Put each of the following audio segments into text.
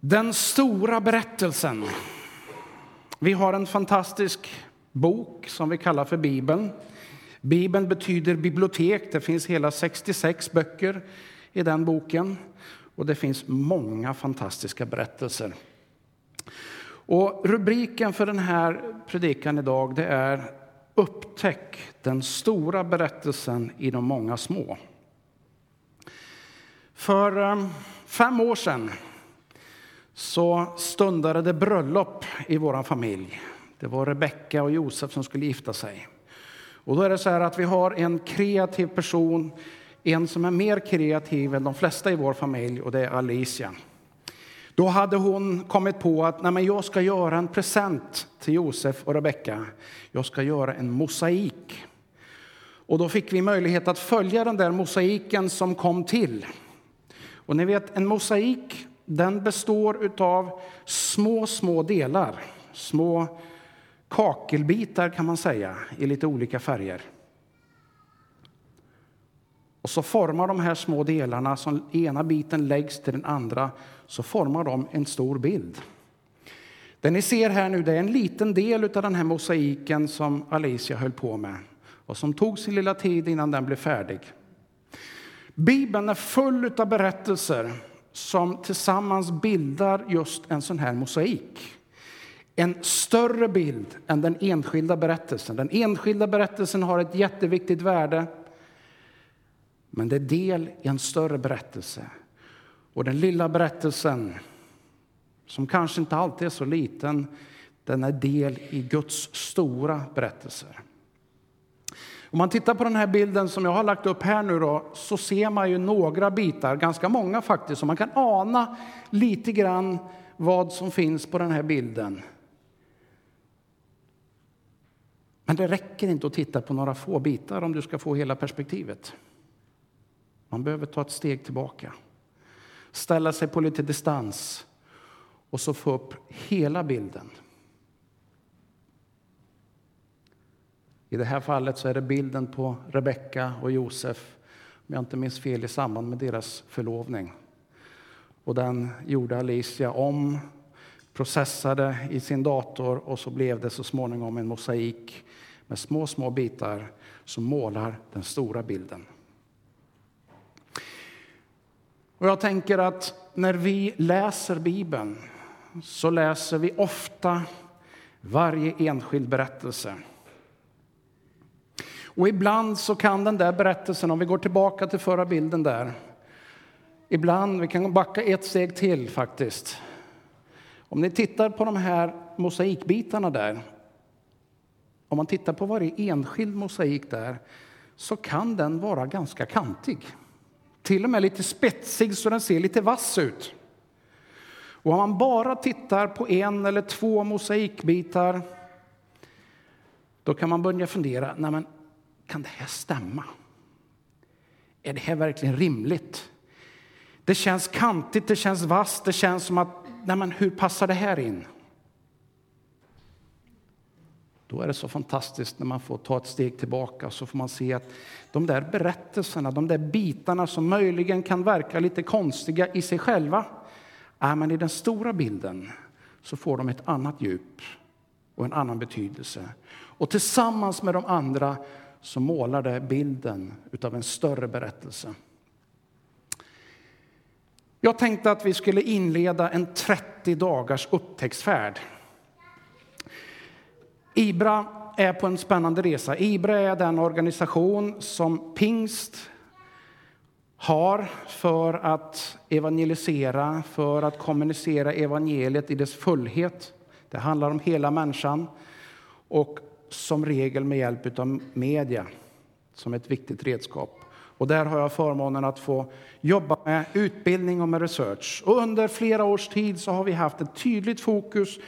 Den stora berättelsen. Vi har en fantastisk bok som vi kallar för Bibeln. Bibeln betyder bibliotek. Det finns hela 66 böcker i den boken. Och det finns många fantastiska berättelser. Och rubriken för den här predikan idag det är Upptäck den stora berättelsen i de många små. För eh, fem år sedan så stundade det bröllop i vår familj. Det var Rebecka och Josef som skulle gifta sig. Och då är det så här att vi har en kreativ person, en som är mer kreativ än de flesta i vår familj, och det är Alicia. Då hade hon kommit på att Nej, men jag ska göra en present till Josef och Rebecka. Jag ska göra en mosaik. Och då fick vi möjlighet att följa den där mosaiken som kom till. Och ni vet, en mosaik den består av små, små delar. Små kakelbitar kan man säga, i lite olika färger. Och så formar de här små delarna, som ena biten läggs till den andra, så formar de en stor bild. Det ni ser här nu det är en liten del av den här mosaiken som Alicia höll på med och som tog sin lilla tid innan den blev färdig. Bibeln är full av berättelser som tillsammans bildar just en sån här mosaik. En större bild än den enskilda berättelsen. Den enskilda berättelsen har ett jätteviktigt värde men det är del i en större berättelse. Och den lilla berättelsen, som kanske inte alltid är så liten, den är del i Guds stora berättelser. Om man tittar på den här bilden som jag har lagt upp här nu då, så ser man ju några bitar, ganska många faktiskt, så man kan ana lite grann vad som finns på den här bilden. Men det räcker inte att titta på några få bitar om du ska få hela perspektivet. Man behöver ta ett steg tillbaka, ställa sig på lite distans och så få upp hela bilden. I det här fallet så är det bilden på Rebecka och Josef, om jag inte minns fel, i samband med deras förlovning. Och den gjorde Alicia om, processade i sin dator och så blev det så småningom en mosaik med små, små bitar som målar den stora bilden. Och jag tänker att när vi läser Bibeln så läser vi ofta varje enskild berättelse. Och ibland så kan den där berättelsen, om vi går tillbaka till förra bilden där, ibland, vi kan backa ett steg till faktiskt. Om ni tittar på de här mosaikbitarna där, om man tittar på varje enskild mosaik där, så kan den vara ganska kantig. Till och med lite spetsig så den ser lite vass ut. Och om man bara tittar på en eller två mosaikbitar då kan man börja fundera, nej men, kan det här stämma? Är det här verkligen rimligt? Det känns kantigt, det känns vasst, det känns som att, nej men hur passar det här in? Då är det så fantastiskt när man får ta ett steg tillbaka så får man se att de där berättelserna, de där bitarna som möjligen kan verka lite konstiga i sig själva, är man i den stora bilden så får de ett annat djup och en annan betydelse. Och tillsammans med de andra så målar det bilden av en större berättelse. Jag tänkte att vi skulle inleda en 30 dagars upptäcktsfärd IBRA är på en spännande resa. IBRA är den organisation som Pingst har för att evangelisera, för att kommunicera evangeliet i dess fullhet. Det handlar om hela människan och som regel med hjälp av media som ett viktigt redskap. Och där har jag förmånen att få jobba med utbildning och med research. Och under flera års tid så har vi haft ett tydligt fokus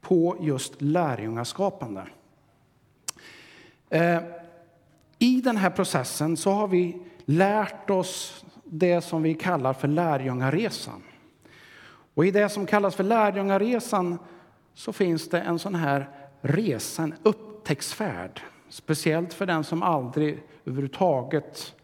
på just lärjungaskapande. Eh, I den här processen så har vi lärt oss det som vi kallar för lärjungaresan. Och I det som kallas för lärjungaresan så finns det en sån här resa, en upptäcktsfärd. Speciellt för den som aldrig överhuvudtaget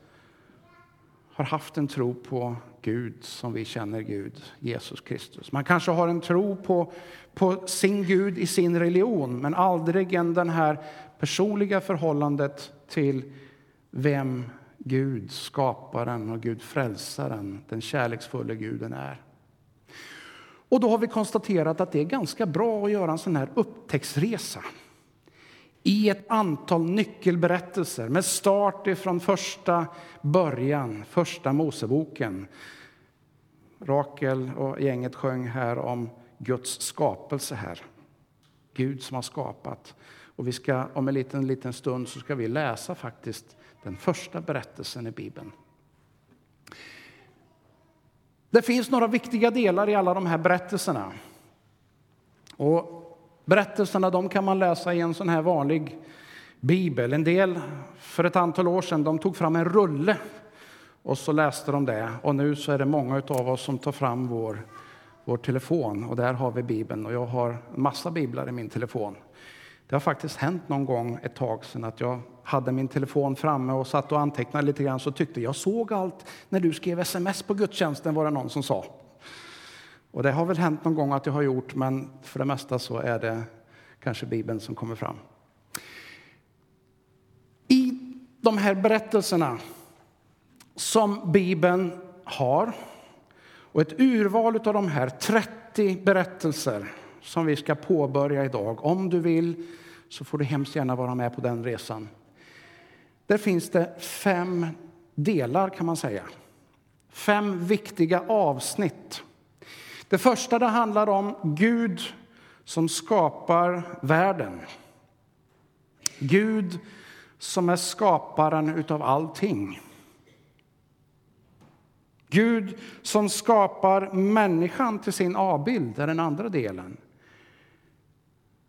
har haft en tro på Gud som vi känner Gud, Jesus Kristus. Man kanske har en tro på, på sin Gud i sin religion men aldrig än den här personliga förhållandet till vem Gud, skaparen och Gud frälsaren, den kärleksfulla guden är. Och då har vi konstaterat att det är ganska bra att göra en sån här upptäcktsresa i ett antal nyckelberättelser med start ifrån första början, första Moseboken. Rakel och gänget sjöng här om Guds skapelse här. Gud som har skapat. Och vi ska, om en liten, liten stund så ska vi läsa faktiskt den första berättelsen i Bibeln. Det finns några viktiga delar i alla de här berättelserna. Och berättelserna de kan man läsa i en sån här vanlig bibel. En del, för ett antal år sedan, de tog fram en rulle och så läste de det. Och nu så är det många av oss som tar fram vår, vår telefon och där har vi bibeln. Och jag har en massa biblar i min telefon. Det har faktiskt hänt någon gång ett tag sedan att jag hade min telefon framme och satt och antecknade lite grann så tyckte jag såg allt när du skrev sms på gudstjänsten var det någon som sa. Och det har väl hänt någon gång att jag har gjort, men för det mesta så är det kanske Bibeln som kommer fram. I de här berättelserna som Bibeln har och ett urval av de här 30 berättelser som vi ska påbörja idag. Om du vill så får du hemskt gärna vara med på den resan. Där finns det fem delar kan man säga. Fem viktiga avsnitt. Det första det handlar om Gud som skapar världen. Gud som är skaparen utav allting. Gud som skapar människan till sin avbild är den andra delen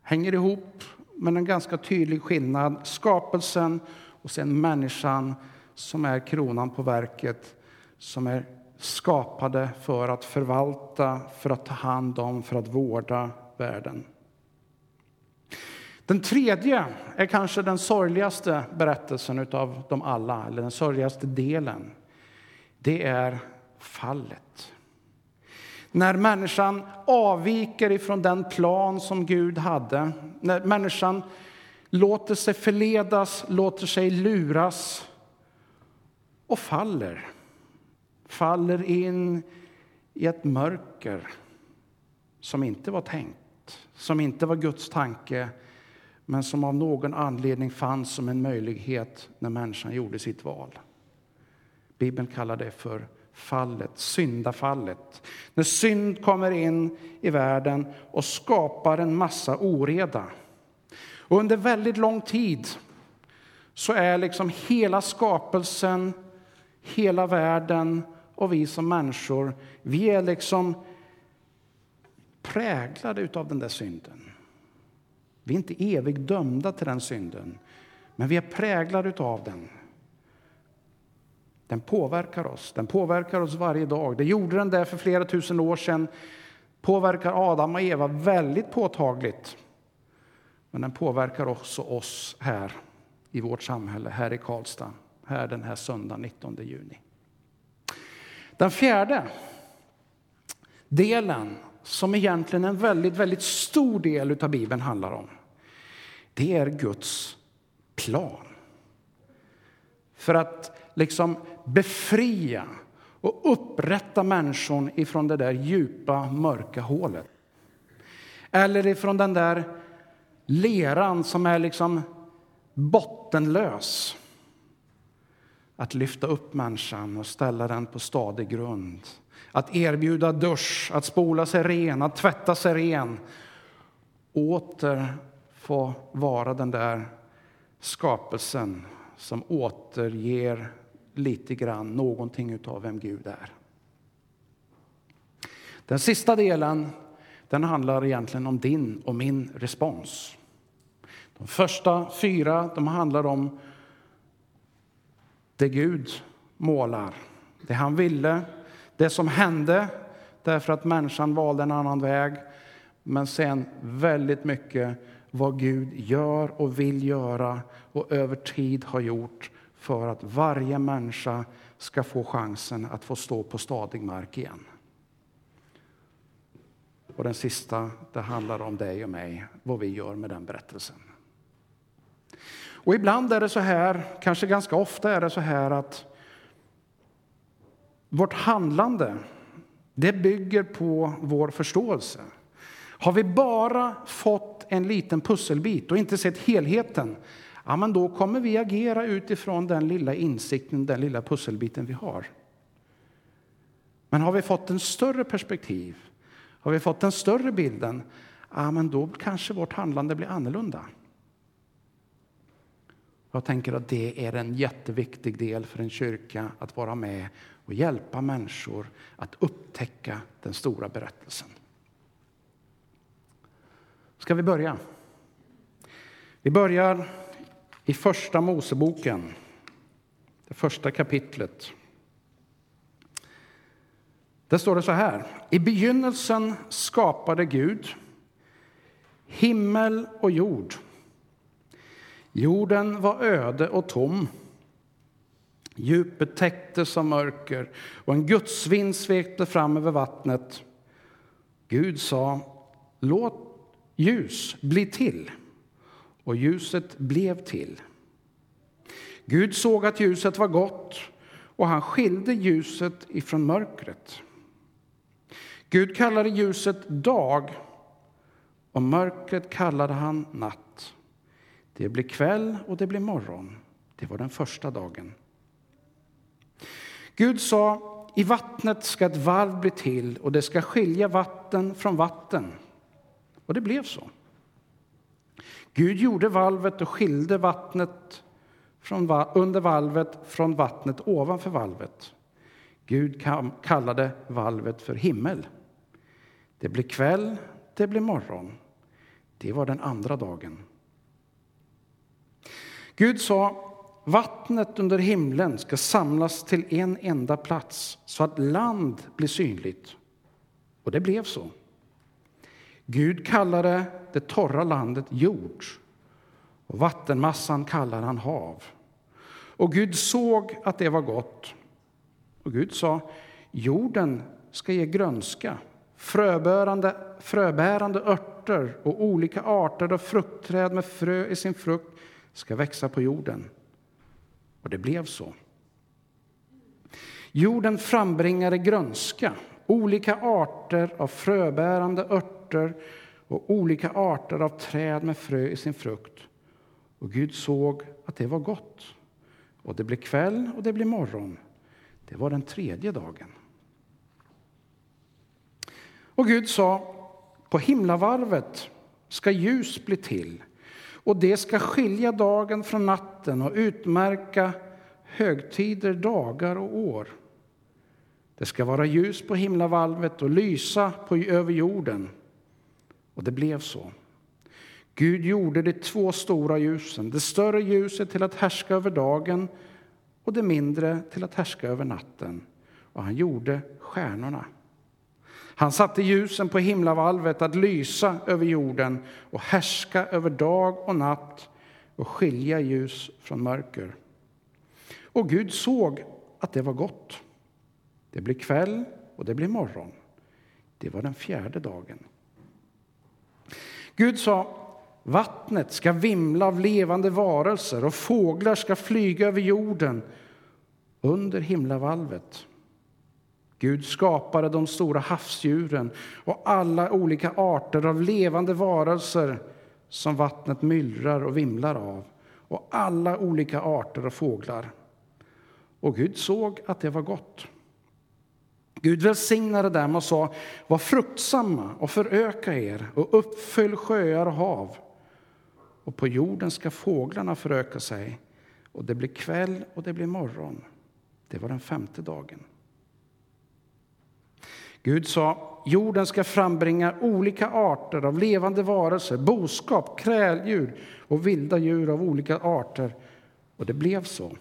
hänger ihop med en ganska tydlig skillnad. Skapelsen och sen människan som är kronan på verket, som är skapade för att förvalta, för att ta hand om, för att vårda världen. Den tredje är kanske den sorgligaste berättelsen av dem alla, eller den sorgligaste delen. Det är fallet. När människan avviker ifrån den plan som Gud hade, när människan låter sig förledas, låter sig luras och faller. Faller in i ett mörker som inte var tänkt, som inte var Guds tanke men som av någon anledning fanns som en möjlighet när människan gjorde sitt val. Bibeln kallar det för fallet, syndafallet. När synd kommer in i världen och skapar en massa oreda. Och under väldigt lång tid så är liksom hela skapelsen, hela världen och vi som människor, vi är liksom präglade av den där synden. Vi är inte evigt dömda till den synden, men vi är präglade av den. Den påverkar oss. Den påverkar oss varje dag. Det gjorde den där för flera tusen år sedan. Påverkar Adam och Eva väldigt påtagligt. Men den påverkar också oss här i vårt samhälle, här i Karlstad, här den här söndagen 19 juni. Den fjärde delen, som egentligen en väldigt, väldigt stor del av Bibeln handlar om, det är Guds plan. För att liksom befria och upprätta människan ifrån det där djupa, mörka hålet. Eller ifrån den där leran som är liksom bottenlös. Att lyfta upp människan och ställa den på stadig grund. Att erbjuda dusch, att spola sig ren, att tvätta sig ren. Åter få vara den där skapelsen som återger lite grann någonting av vem Gud är. Den sista delen den handlar egentligen om din och min respons. De första fyra de handlar om det Gud målar, det han ville, det som hände därför att människan valde en annan väg. Men sen väldigt mycket vad Gud gör och vill göra och över tid har gjort för att varje människa ska få chansen att få stå på stadig mark igen. Och den sista, det handlar om dig och mig, vad vi gör med den berättelsen. Och ibland är det så här, kanske ganska ofta är det så här att vårt handlande, det bygger på vår förståelse. Har vi bara fått en liten pusselbit och inte sett helheten, ja, men då kommer vi agera utifrån den lilla insikten, den lilla pusselbiten vi har. Men har vi fått en större perspektiv, har vi fått den större bilden, ja, men då kanske vårt handlande blir annorlunda. Jag tänker att det är en jätteviktig del för en kyrka att vara med och hjälpa människor att upptäcka den stora berättelsen. Ska vi börja? Vi börjar i Första Moseboken, det första kapitlet. Där står det så här. I begynnelsen skapade Gud himmel och jord. Jorden var öde och tom. Djupet täcktes av mörker och en gudsvind svekte fram över vattnet. Gud sa, låt ljus bli till. Och ljuset blev till. Gud såg att ljuset var gott och han skilde ljuset ifrån mörkret. Gud kallade ljuset dag och mörkret kallade han natt. Det blev kväll och det blev morgon. Det var den första dagen. Gud sa, i vattnet ska ett valv bli till och det ska skilja vatten från vatten. Och det blev så. Gud gjorde valvet och skilde vattnet från, under valvet från vattnet ovanför valvet. Gud kallade valvet för himmel. Det blev kväll, det blev morgon. Det var den andra dagen. Gud sa vattnet under himlen ska samlas till en enda plats så att land blir synligt. Och det blev så. Gud kallade det torra landet jord och vattenmassan kallade han hav. Och Gud såg att det var gott. Och Gud sa, jorden ska ge grönska, fröbärande, fröbärande örter och olika arter av fruktträd med frö i sin frukt ska växa på jorden. Och det blev så. Jorden frambringade grönska, olika arter av fröbärande örter och olika arter av träd med frö i sin frukt. Och Gud såg att det var gott. Och det blev kväll och det blev morgon. Det var den tredje dagen. Och Gud sa, på himlavarvet ska ljus bli till och det ska skilja dagen från natten och utmärka högtider, dagar och år. Det ska vara ljus på himlavalvet och lysa på, över jorden. Och det blev så. Gud gjorde de två stora ljusen, det större ljuset till att härska över dagen och det mindre till att härska över natten. Och han gjorde stjärnorna. Han satte ljusen på himlavalvet att lysa över jorden och härska över dag och natt och skilja ljus från mörker. Och Gud såg att det var gott. Det blev kväll och det blev morgon. Det var den fjärde dagen. Gud sa, vattnet ska vimla av levande varelser och fåglar ska flyga över jorden under himlavalvet. Gud skapade de stora havsdjuren och alla olika arter av levande varelser som vattnet myllrar och vimlar av och alla olika arter av fåglar. Och Gud såg att det var gott. Gud välsignade dem och sa, var fruktsamma och föröka er och uppfyll sjöar och hav. Och på jorden ska fåglarna föröka sig. Och det blir kväll och det blir morgon. Det var den femte dagen. Gud sa, jorden ska frambringa olika arter av levande varelser, boskap, kräldjur och vilda djur av olika arter. Och det blev så.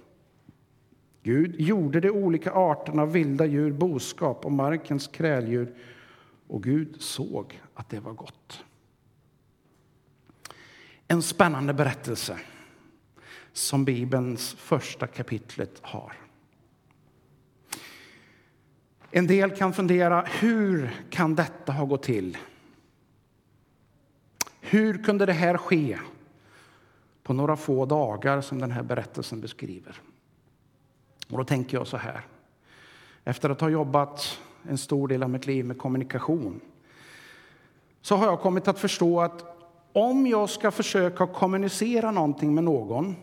Gud gjorde de olika arterna av vilda djur, boskap och markens kräldjur och Gud såg att det var gott. En spännande berättelse som Bibelns första kapitlet har. En del kan fundera, hur kan detta ha gått till? Hur kunde det här ske på några få dagar som den här berättelsen beskriver? Och då tänker jag så här. Efter att ha jobbat en stor del av mitt liv med kommunikation så har jag kommit att förstå att om jag ska försöka kommunicera någonting med någon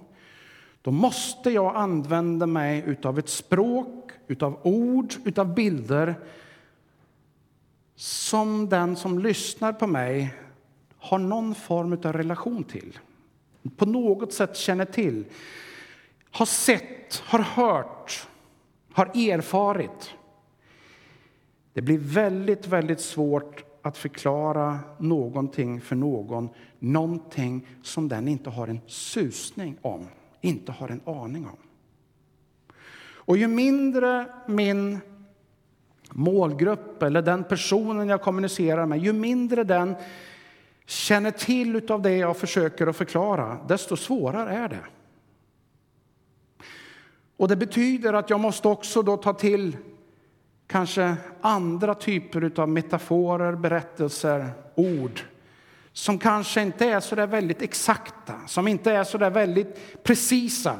då måste jag använda mig av ett språk, av ord, av bilder som den som lyssnar på mig har någon form av relation till. På något sätt känner till, har sett, har hört, har erfarit. Det blir väldigt, väldigt svårt att förklara någonting för någon, någonting som den inte har en susning om, inte har en aning om. Och ju mindre min målgrupp eller den personen jag kommunicerar med, ju mindre den känner till av det jag försöker att förklara, desto svårare är det. Och Det betyder att jag måste också då ta till kanske andra typer av metaforer, berättelser, ord som kanske inte är så där väldigt exakta, som inte är så där väldigt precisa.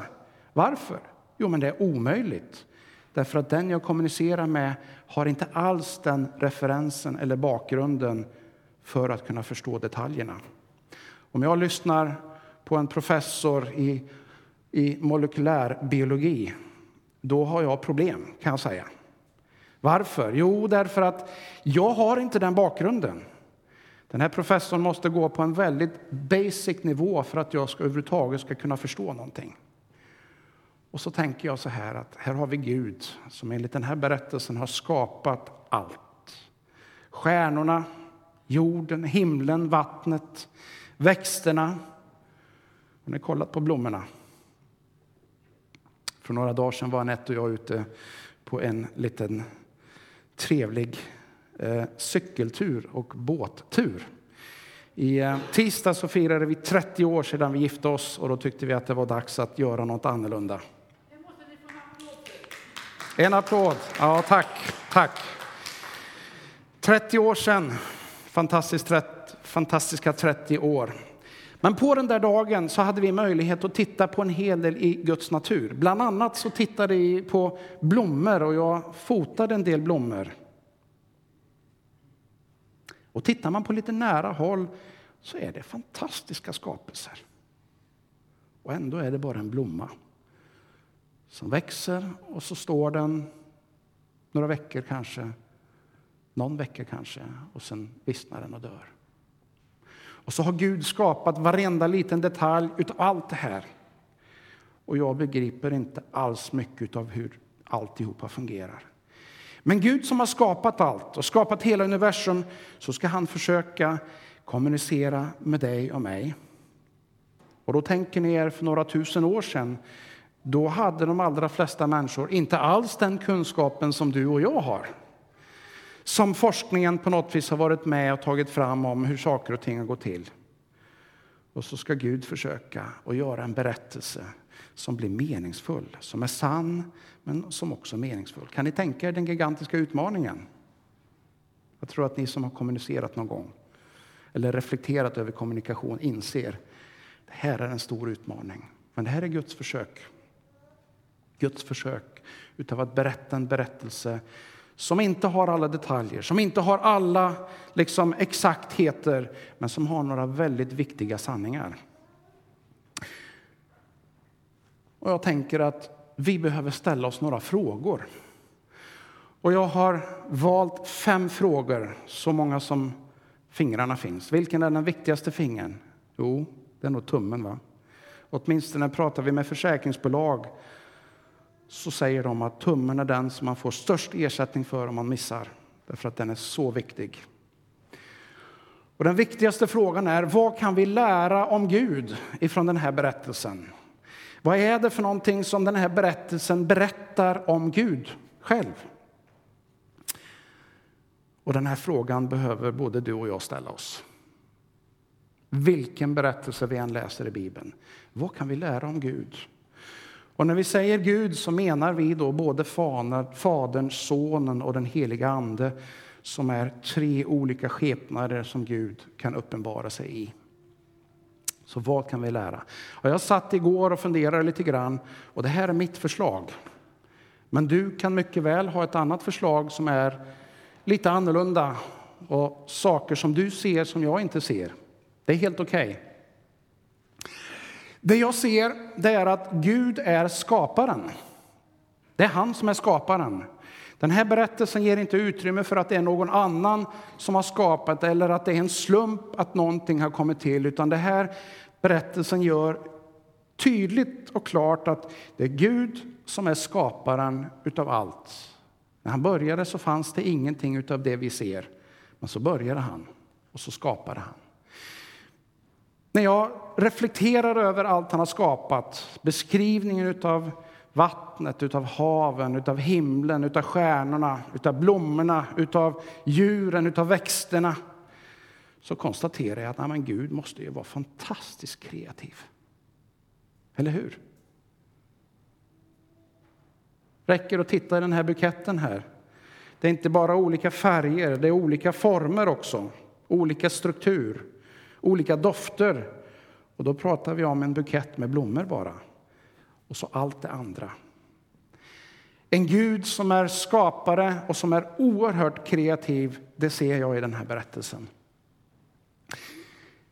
Varför? Jo, men det är omöjligt. Därför att den jag kommunicerar med har inte alls den referensen eller bakgrunden för att kunna förstå detaljerna. Om jag lyssnar på en professor i, i molekylär biologi, då har jag problem, kan jag säga. Varför? Jo, därför att jag har inte den bakgrunden. Den här professorn måste gå på en väldigt basic nivå för att jag ska överhuvudtaget ska kunna förstå någonting. Och så tänker jag så här att här har vi Gud som enligt den här berättelsen har skapat allt. Stjärnorna, jorden, himlen, vattnet, växterna. Har ni kollat på blommorna? För några dagar sedan var Anette och jag ute på en liten trevlig Eh, cykeltur och båttur. I eh, tisdag så firade vi 30 år sedan vi gifte oss och då tyckte vi att det var dags att göra något annorlunda. En applåd. Ja, tack. tack. 30 år sedan Fantastiskt, fantastiska 30 år. Men på den där dagen så hade vi möjlighet att titta på en hel del i Guds natur. Bland annat så tittade vi på blommor och jag fotade en del blommor. Och tittar man på lite nära håll så är det fantastiska skapelser. Och ändå är det bara en blomma som växer och så står den några veckor kanske någon vecka kanske, och sen vissnar den och dör. Och så har Gud skapat varenda liten detalj utav allt det här. Och jag begriper inte alls mycket av hur alltihopa fungerar. Men Gud som har skapat allt och skapat hela universum, så ska han försöka kommunicera med dig och mig. Och då tänker ni er för några tusen år sedan, då hade de allra flesta människor inte alls den kunskapen som du och jag har som forskningen på något vis har varit med och tagit fram om hur saker och ting har gått till. Och så ska Gud försöka att göra en berättelse som blir meningsfull, som är sann, men som också är meningsfull. Kan ni tänka er den gigantiska utmaningen? Jag tror att ni som har kommunicerat någon gång eller reflekterat över kommunikation inser att det här är en stor utmaning. Men det här är Guds försök. Guds försök utav att berätta en berättelse som inte har alla detaljer, som inte har alla liksom, exaktheter men som har några väldigt viktiga sanningar. Och jag tänker att vi behöver ställa oss några frågor. Och jag har valt fem frågor, så många som fingrarna finns. Vilken är den viktigaste fingern? Jo, det är nog tummen. va? Åtminstone pratar vi med försäkringsbolag så säger de att tummen är den som man får störst ersättning för om man missar, därför att den är så viktig. Och den viktigaste frågan är vad kan vi lära om Gud ifrån den här berättelsen? Vad är det för någonting som den här berättelsen berättar om Gud själv? Och den här frågan behöver både du och jag ställa oss. Vilken berättelse vi än läser i Bibeln, vad kan vi lära om Gud? Och när vi säger Gud så menar vi då både Fadern, Sonen och den heliga Ande som är tre olika skepnader som Gud kan uppenbara sig i. Så vad kan vi lära? Och jag satt igår och funderade lite grann och det här är mitt förslag. Men du kan mycket väl ha ett annat förslag som är lite annorlunda och saker som du ser som jag inte ser. Det är helt okej. Okay. Det jag ser det är att Gud är skaparen. Det är han som är skaparen. Den här berättelsen ger inte utrymme för att det är någon annan som har skapat eller att det är en slump att någonting har kommit till, utan det här berättelsen gör tydligt och klart att det är Gud som är skaparen utav allt. När han började så fanns det ingenting utav det vi ser, men så började han och så skapade han. När jag reflekterar över allt han har skapat, beskrivningen utav vattnet, utav haven, utav himlen, utav stjärnorna, utav blommorna, utav djuren, utav växterna så konstaterar jag att nej, Gud måste ju vara fantastiskt kreativ. Eller hur? räcker att titta i den här buketten här. Det är inte bara olika färger, det är olika former också, olika struktur, olika dofter. Och då pratar vi om en bukett med blommor bara. Och så allt det andra. En Gud som är skapare och som är oerhört kreativ, det ser jag i den här berättelsen.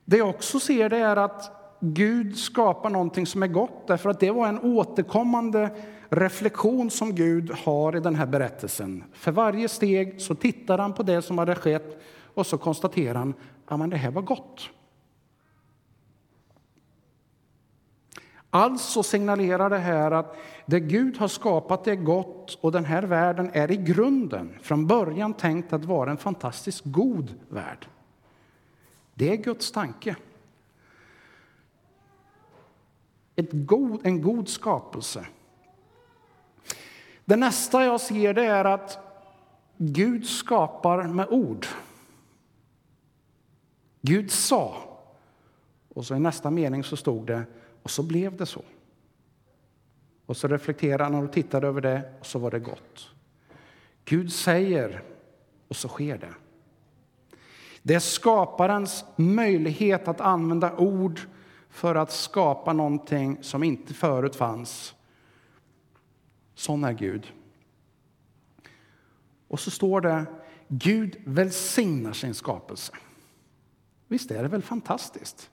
Det jag också ser det är att Gud skapar någonting som är gott, därför att det var en återkommande reflektion som Gud har i den här berättelsen. För varje steg så tittar han på det som hade skett och så konstaterar han att det här var gott. Alltså signalerar det här att det Gud har skapat är gott och den här världen är i grunden från början tänkt att vara en fantastiskt god värld. Det är Guds tanke. Ett god, en god skapelse. Det nästa jag ser det är att Gud skapar med ord. Gud sa. Och så i nästa mening så stod det och så blev det så. Och så reflekterade han och tittade över det och så var det gott. Gud säger och så sker det. Det är skaparens möjlighet att använda ord för att skapa någonting som inte förut fanns. Sån är Gud. Och så står det Gud välsignar sin skapelse. Visst är det väl fantastiskt?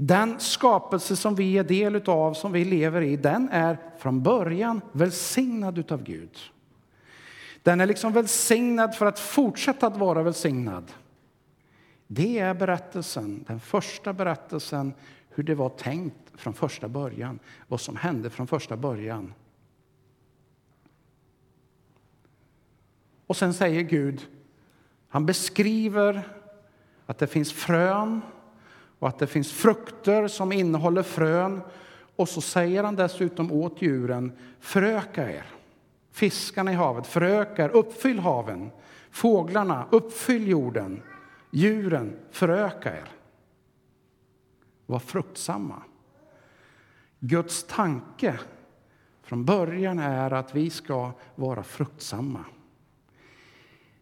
Den skapelse som vi är del av, som vi lever i, den är från början välsignad av Gud. Den är liksom välsignad för att fortsätta att vara välsignad. Det är berättelsen, den första berättelsen hur det var tänkt från första början, vad som hände från första början. Och sen säger Gud, han beskriver att det finns frön och att det finns frukter som innehåller frön. Och så säger han dessutom åt djuren, föröka er. Fiskarna i havet, föröka er, uppfyll haven. Fåglarna, uppfyll jorden. Djuren, föröka er. Var fruktsamma. Guds tanke från början är att vi ska vara fruktsamma.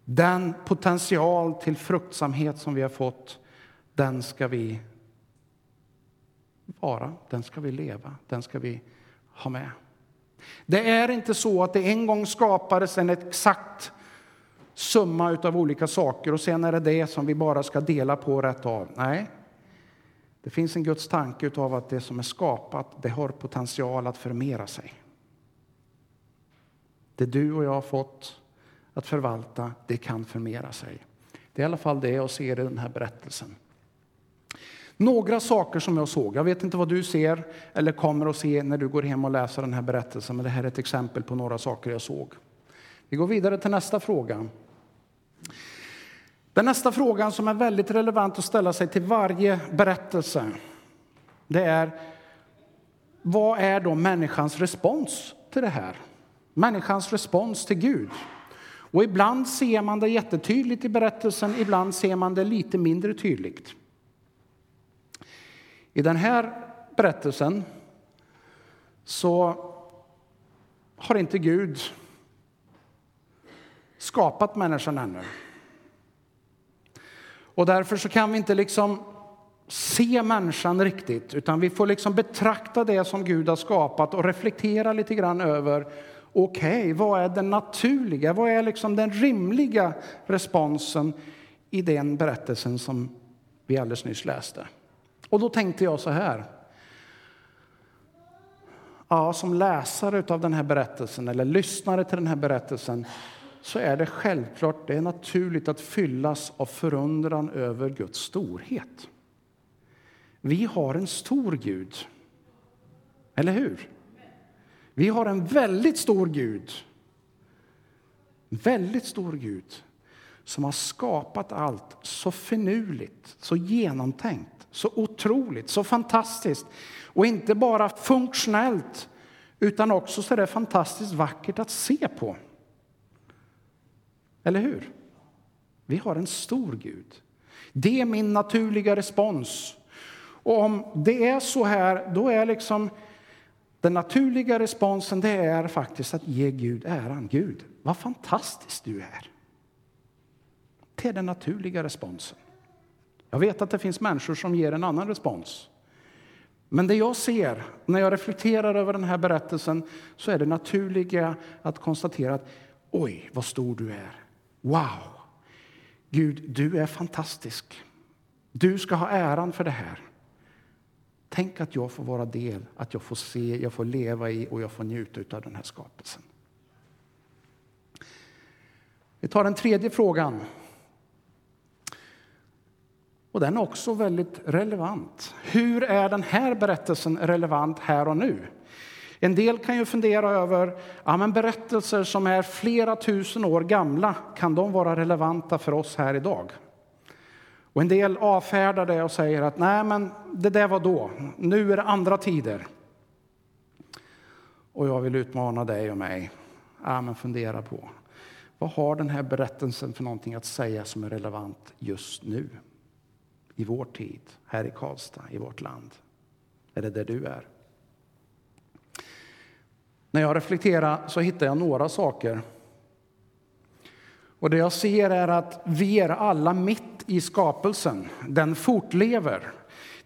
Den potential till fruktsamhet som vi har fått, den ska vi vara, den ska vi leva, den ska vi ha med. Det är inte så att det en gång skapades en exakt summa av olika saker och sen är det det som vi bara ska dela på rätt av. Nej, det finns en Guds tanke av att det som är skapat, det har potential att förmera sig. Det du och jag har fått att förvalta, det kan förmera sig. Det är i alla fall det jag ser i den här berättelsen. Några saker som jag såg. Jag vet inte vad du ser eller kommer att se när du går hem och läser den här berättelsen, men det här är ett exempel på några saker jag såg. Vi går vidare till nästa fråga. Den nästa frågan som är väldigt relevant att ställa sig till varje berättelse, det är vad är då människans respons till det här? Människans respons till Gud. Och ibland ser man det jättetydligt i berättelsen, ibland ser man det lite mindre tydligt. I den här berättelsen så har inte Gud skapat människan ännu. Och därför så kan vi inte liksom se människan riktigt, utan vi får liksom betrakta det som Gud har skapat och reflektera lite grann över okej, okay, vad är den naturliga, vad är liksom den rimliga responsen i den berättelsen som vi alldeles nyss läste? Och då tänkte jag så här. Ja, som läsare av den här berättelsen eller lyssnare till den här berättelsen så är det självklart, det är naturligt att fyllas av förundran över Guds storhet. Vi har en stor Gud. Eller hur? Vi har en väldigt stor Gud. Väldigt stor Gud som har skapat allt så finurligt, så genomtänkt, så otroligt, så fantastiskt. Och inte bara funktionellt, utan också så är fantastiskt vackert att se på. Eller hur? Vi har en stor Gud. Det är min naturliga respons. Och om det är så här, då är liksom den naturliga responsen det är faktiskt att ge Gud äran. Gud, vad fantastisk du är. Det är den naturliga responsen. Jag vet att det finns människor som ger en annan respons. Men det jag ser när jag reflekterar över den här berättelsen så är det naturliga att konstatera att oj, vad stor du är. Wow! Gud, du är fantastisk. Du ska ha äran för det här. Tänk att jag får vara del, att jag får se, jag får leva i och jag får njuta av den här skapelsen. Vi tar den tredje frågan. Och den är också väldigt relevant. Hur är den här berättelsen relevant här och nu? En del kan ju fundera över ja, men berättelser som är flera tusen år gamla. Kan de vara relevanta för oss här idag? Och en del avfärdar det och säger att nej, men det där var då. Nu är det andra tider. Och jag vill utmana dig och mig. Ja, men fundera på vad har den här berättelsen för någonting att säga som är relevant just nu? I vår tid, här i Karlstad, i vårt land. Är det där du är? När jag reflekterar så hittar jag några saker. Och det jag ser är att vi är alla mitt i skapelsen. Den fortlever.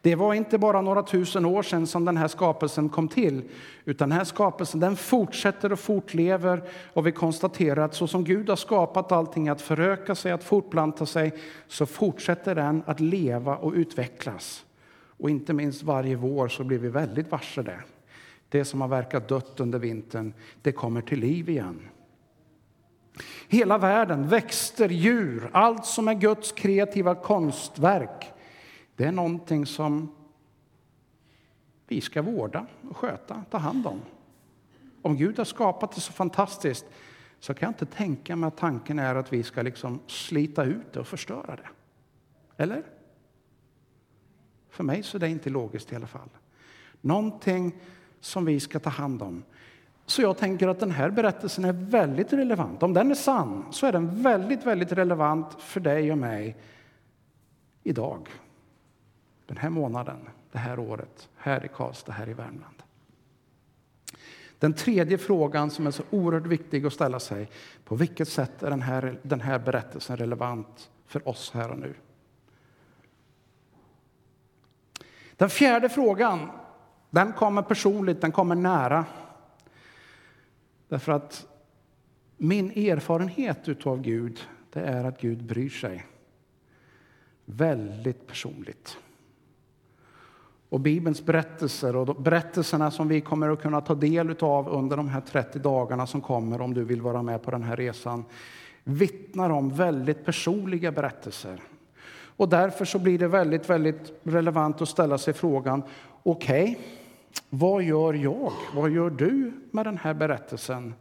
Det var inte bara några tusen år sedan som den här skapelsen kom till, utan den här skapelsen den fortsätter och fortlever och vi konstaterar att så som Gud har skapat allting att föröka sig, att fortplanta sig, så fortsätter den att leva och utvecklas. Och inte minst varje vår så blir vi väldigt varse det. Det som har verkat dött under vintern, det kommer till liv igen. Hela världen, växter, djur, allt som är Guds kreativa konstverk, det är någonting som vi ska vårda och sköta, ta hand om. Om Gud har skapat det så fantastiskt så kan jag inte tänka mig att tanken är att vi ska liksom slita ut det och förstöra det. Eller? För mig så är det inte logiskt i alla fall. Någonting som vi ska ta hand om. Så jag tänker att den här berättelsen är väldigt relevant. Om den är sann så är den väldigt, väldigt relevant för dig och mig idag. Den här månaden, det här året, här i Karlstad, här i Värmland. Den tredje frågan som är så oerhört viktig att ställa sig. På vilket sätt är den här, den här berättelsen relevant för oss här och nu? Den fjärde frågan den kommer personligt, den kommer nära. Därför att min erfarenhet utav Gud, det är att Gud bryr sig. Väldigt personligt. Och Bibelns berättelser och berättelserna som vi kommer att kunna ta del av under de här 30 dagarna som kommer, om du vill vara med på den här resan, vittnar om väldigt personliga berättelser. Och därför så blir det väldigt, väldigt relevant att ställa sig frågan, okej, okay, vad gör jag? Vad gör du med den här berättelsen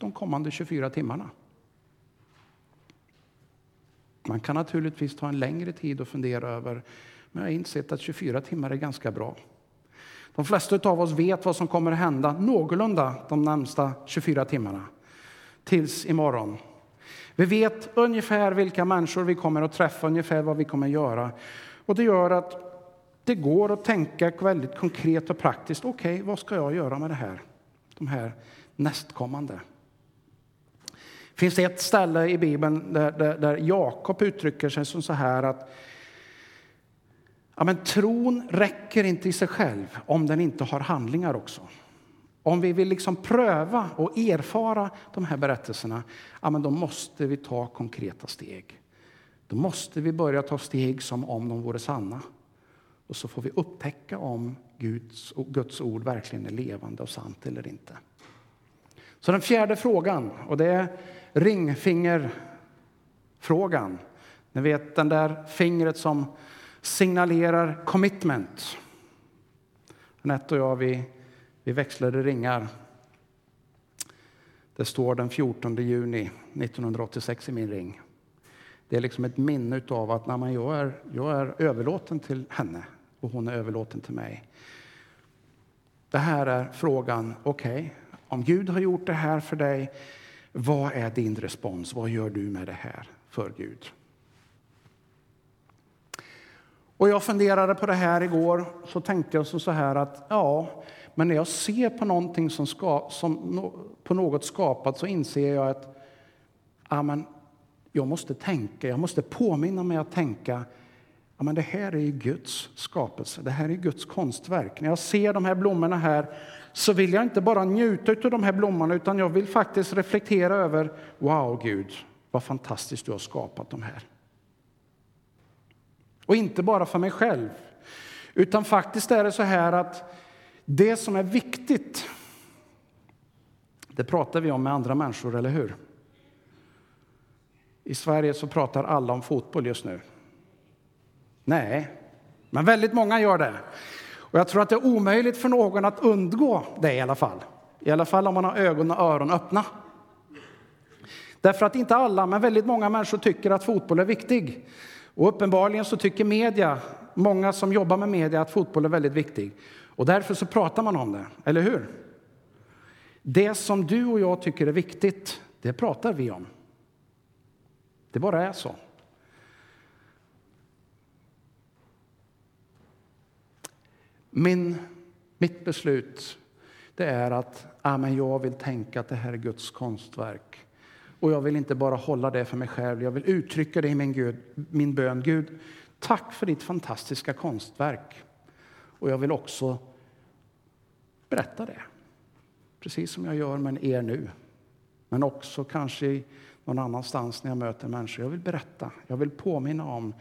de kommande 24 timmarna? Man kan naturligtvis ta en längre tid och fundera över, men jag har insett att 24 timmar är ganska bra. De flesta av oss vet vad som kommer att hända någorlunda de närmsta 24 timmarna, tills imorgon. Vi vet ungefär vilka människor vi kommer att träffa, ungefär vad vi kommer att göra. Och det gör att det går att tänka väldigt konkret och praktiskt. Okej, okay, vad ska jag göra med det här? De här nästkommande. finns ett ställe i Bibeln där, där, där Jakob uttrycker sig som så här att ja, men tron räcker inte i sig själv om den inte har handlingar också. Om vi vill liksom pröva och erfara de här berättelserna, ja, men då måste vi ta konkreta steg. Då måste vi börja ta steg som om de vore sanna. Och så får vi upptäcka om Guds, Guds ord verkligen är levande och sant eller inte. Så den fjärde frågan, och det är ringfingerfrågan. Ni vet den där fingret som signalerar commitment. Anette och jag, vi, vi växlade ringar. Det står den 14 juni 1986 i min ring. Det är liksom ett minne av att när man, jag, är, jag är överlåten till henne och hon är överlåten till mig. Det här är frågan, okej, okay, om Gud har gjort det här för dig, vad är din respons? Vad gör du med det här för Gud? Och jag funderade på det här igår, så tänkte jag så här att ja, men när jag ser på någonting som, ska, som på något skapat så inser jag att ja, men jag måste tänka, jag måste påminna mig att tänka ja, men det här är ju Guds skapelse, det här är Guds konstverk. När jag ser de här blommorna här så vill jag inte bara njuta av de här blommorna utan jag vill faktiskt reflektera över wow, Gud, vad fantastiskt du har skapat de här. Och inte bara för mig själv, utan faktiskt är det så här att det som är viktigt, det pratar vi om med andra människor, eller hur? I Sverige så pratar alla om fotboll just nu. Nej, men väldigt många gör det. Och jag tror att det är omöjligt för någon att undgå det i alla fall. I alla fall om man har ögon och öron öppna. Därför att inte alla, men väldigt många människor tycker att fotboll är viktig. Och uppenbarligen så tycker media, många som jobbar med media, att fotboll är väldigt viktig. Och därför så pratar man om det, eller hur? Det som du och jag tycker är viktigt, det pratar vi om. Det bara är så. Min, mitt beslut det är att ah, men jag vill tänka att det här är Guds konstverk. Och jag vill inte bara hålla det för mig själv, jag vill uttrycka det i min, Gud, min bön. Gud, tack för ditt fantastiska konstverk. Och jag vill också berätta det, precis som jag gör med er nu. Men också kanske någon annanstans när jag möter människor. Jag vill berätta, jag vill påminna om,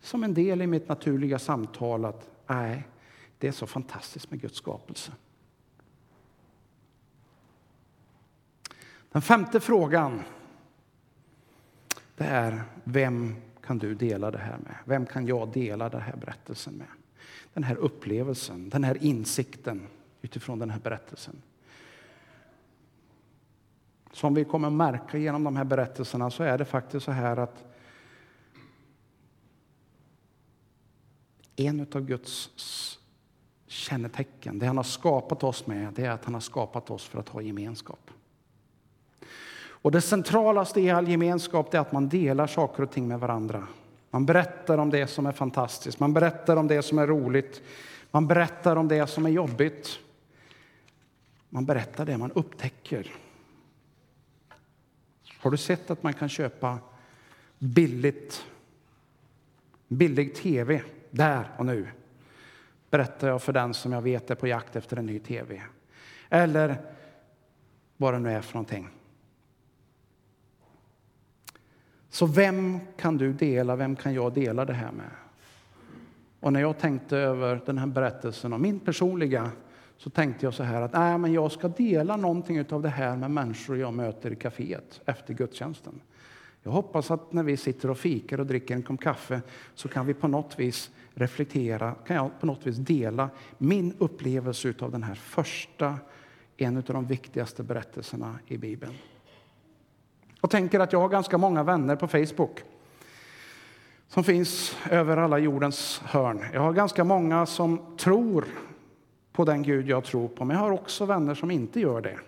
som en del i mitt naturliga samtal, att nej, det är så fantastiskt med Guds skapelse. Den femte frågan det är vem kan du dela det här med? Vem kan jag dela den här berättelsen med? Den här upplevelsen, den här insikten utifrån den här berättelsen. Som vi kommer märka genom de här berättelserna så är det faktiskt så här att en av Guds kännetecken, det han har skapat oss med, det är att han har skapat oss för att ha gemenskap. Och det centralaste i all gemenskap är att man delar saker och ting med varandra. Man berättar om det som är fantastiskt, man berättar om det som är roligt, man berättar om det som är jobbigt. Man berättar det man upptäcker. Har du sett att man kan köpa billigt, billig tv där och nu? Berättar jag för den som jag vet är på jakt efter en ny tv. Eller vad det nu är för någonting. Så vem kan du dela, vem kan jag dela det här med? Och när jag tänkte över den här berättelsen och min personliga så tänkte jag så här att äh, men jag ska dela någonting av det här med människor jag möter i kaféet efter gudstjänsten. Jag hoppas att när vi sitter och fikar och dricker en kopp kaffe så kan vi på något vis reflektera, kan jag på något vis dela min upplevelse av den här första, en av de viktigaste berättelserna i Bibeln. Jag tänker att jag har ganska många vänner på Facebook som finns över alla jordens hörn. Jag har ganska många som tror på den Gud jag tror på, men jag har också vänner som inte gör det.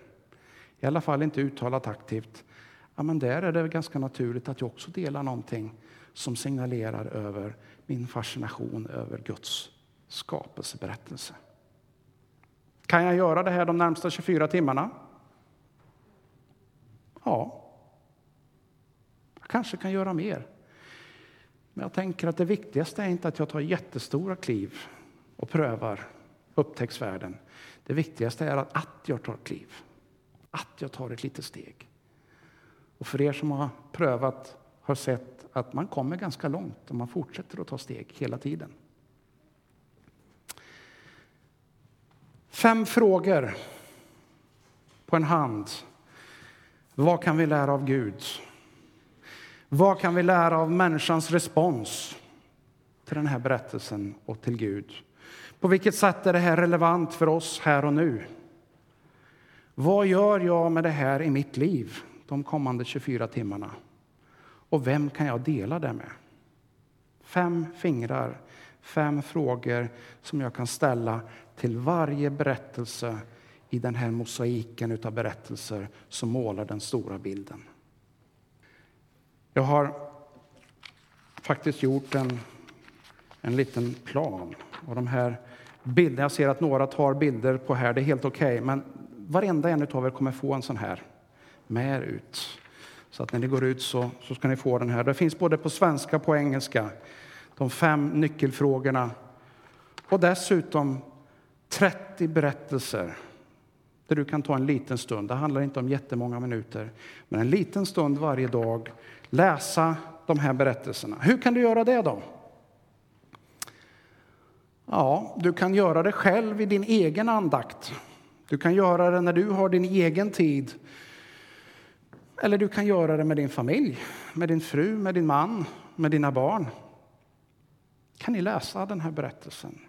I alla fall inte uttalat aktivt. Ja, men där är det ganska naturligt att jag också delar någonting som signalerar över min fascination över Guds skapelseberättelse. Kan jag göra det här de närmsta 24 timmarna? Ja. Jag kanske kan göra mer. Men jag tänker att det viktigaste är inte att jag tar jättestora kliv och prövar upptäcktsvärlden. Det viktigaste är att, att jag tar kliv, att jag tar ett litet steg. Och för er som har prövat har sett att man kommer ganska långt om man fortsätter att ta steg hela tiden. Fem frågor på en hand. Vad kan vi lära av Gud? Vad kan vi lära av människans respons till den här berättelsen och till Gud? På vilket sätt är det här relevant för oss här och nu? Vad gör jag med det här i mitt liv de kommande 24 timmarna? Och vem kan jag dela det med? Fem fingrar, fem frågor som jag kan ställa till varje berättelse i den här mosaiken av berättelser som målar den stora bilden. Jag har faktiskt gjort en, en liten plan. Och de här bilderna, jag ser att några tar bilder på här, det är helt okej. Okay, men varenda en av er kommer få en sån här med ut. Så att när ni går ut så, så ska ni få den här. Det finns både på svenska och på engelska. De fem nyckelfrågorna. Och dessutom 30 berättelser där du kan ta en liten stund. Det handlar inte om jättemånga minuter, men en liten stund varje dag läsa de här berättelserna. Hur kan du göra det då? Ja, du kan göra det själv i din egen andakt. Du kan göra det när du har din egen tid. Eller du kan göra det med din familj, med din fru, med din man, med dina barn. Kan ni läsa den här berättelsen?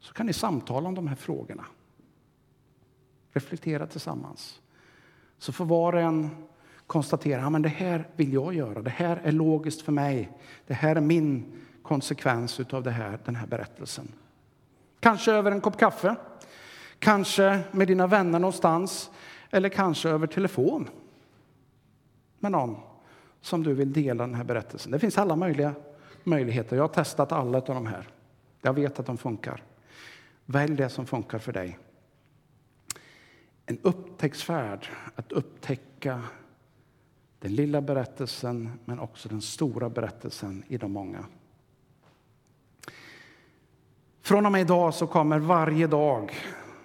Så kan ni samtala om de här frågorna. Reflektera tillsammans. Så får var och en konstatera att ja, det här vill jag göra. Det här är logiskt för mig. Det här är min konsekvens av det här, den här berättelsen. Kanske över en kopp kaffe, kanske med dina vänner någonstans eller kanske över telefon med någon som du vill dela den här berättelsen. Det finns alla möjliga möjligheter. Jag har testat alla av de här. Jag vet att de funkar. Välj det som funkar för dig. En upptäcktsfärd, att upptäcka den lilla berättelsen men också den stora berättelsen i de många. Från och med idag så kommer varje dag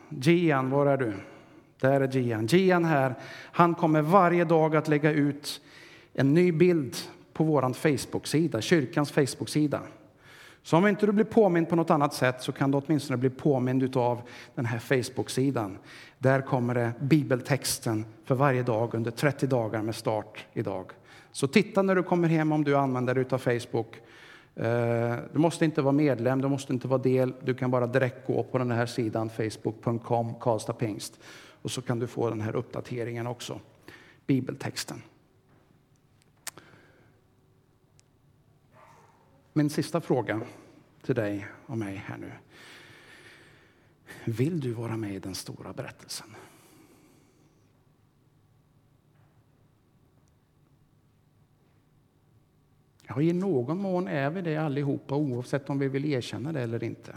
Gian, var är du? Där är Gian. Gian här, han kommer varje dag att lägga ut en ny bild på vår Facebook-sida, kyrkans Facebook-sida. Så om inte du blir påmind på något annat sätt så kan du åtminstone bli påmind av den här Facebook-sidan. Där kommer det bibeltexten för varje dag under 30 dagar med start idag. Så titta när du kommer hem om du använder dig av Facebook. Eh, du måste inte vara medlem, du måste inte vara del. Du kan bara direkt gå på den här sidan, facebook.com, Karlstad Pingst. Och så kan du få den här uppdateringen också, bibeltexten. Min sista fråga till dig och mig här nu. Vill du vara med i den stora berättelsen? Ja, i någon mån är vi det allihopa oavsett om vi vill erkänna det eller inte.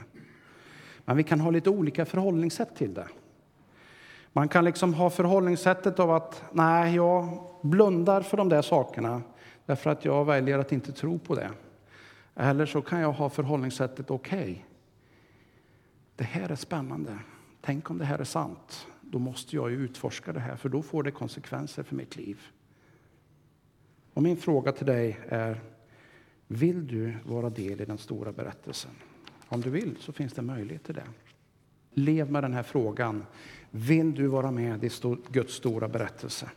Men vi kan ha lite olika förhållningssätt till det. Man kan liksom ha förhållningssättet av att nej, jag blundar för de där sakerna därför att jag väljer att inte tro på det. Eller så kan jag ha förhållningssättet okej. Okay, det här är spännande. Tänk om det här är sant. Då måste jag ju utforska det här för då får det konsekvenser för mitt liv. Och min fråga till dig är, vill du vara del i den stora berättelsen? Om du vill så finns det möjlighet till det. Lev med den här frågan. Vill du vara med i Guds stora berättelse?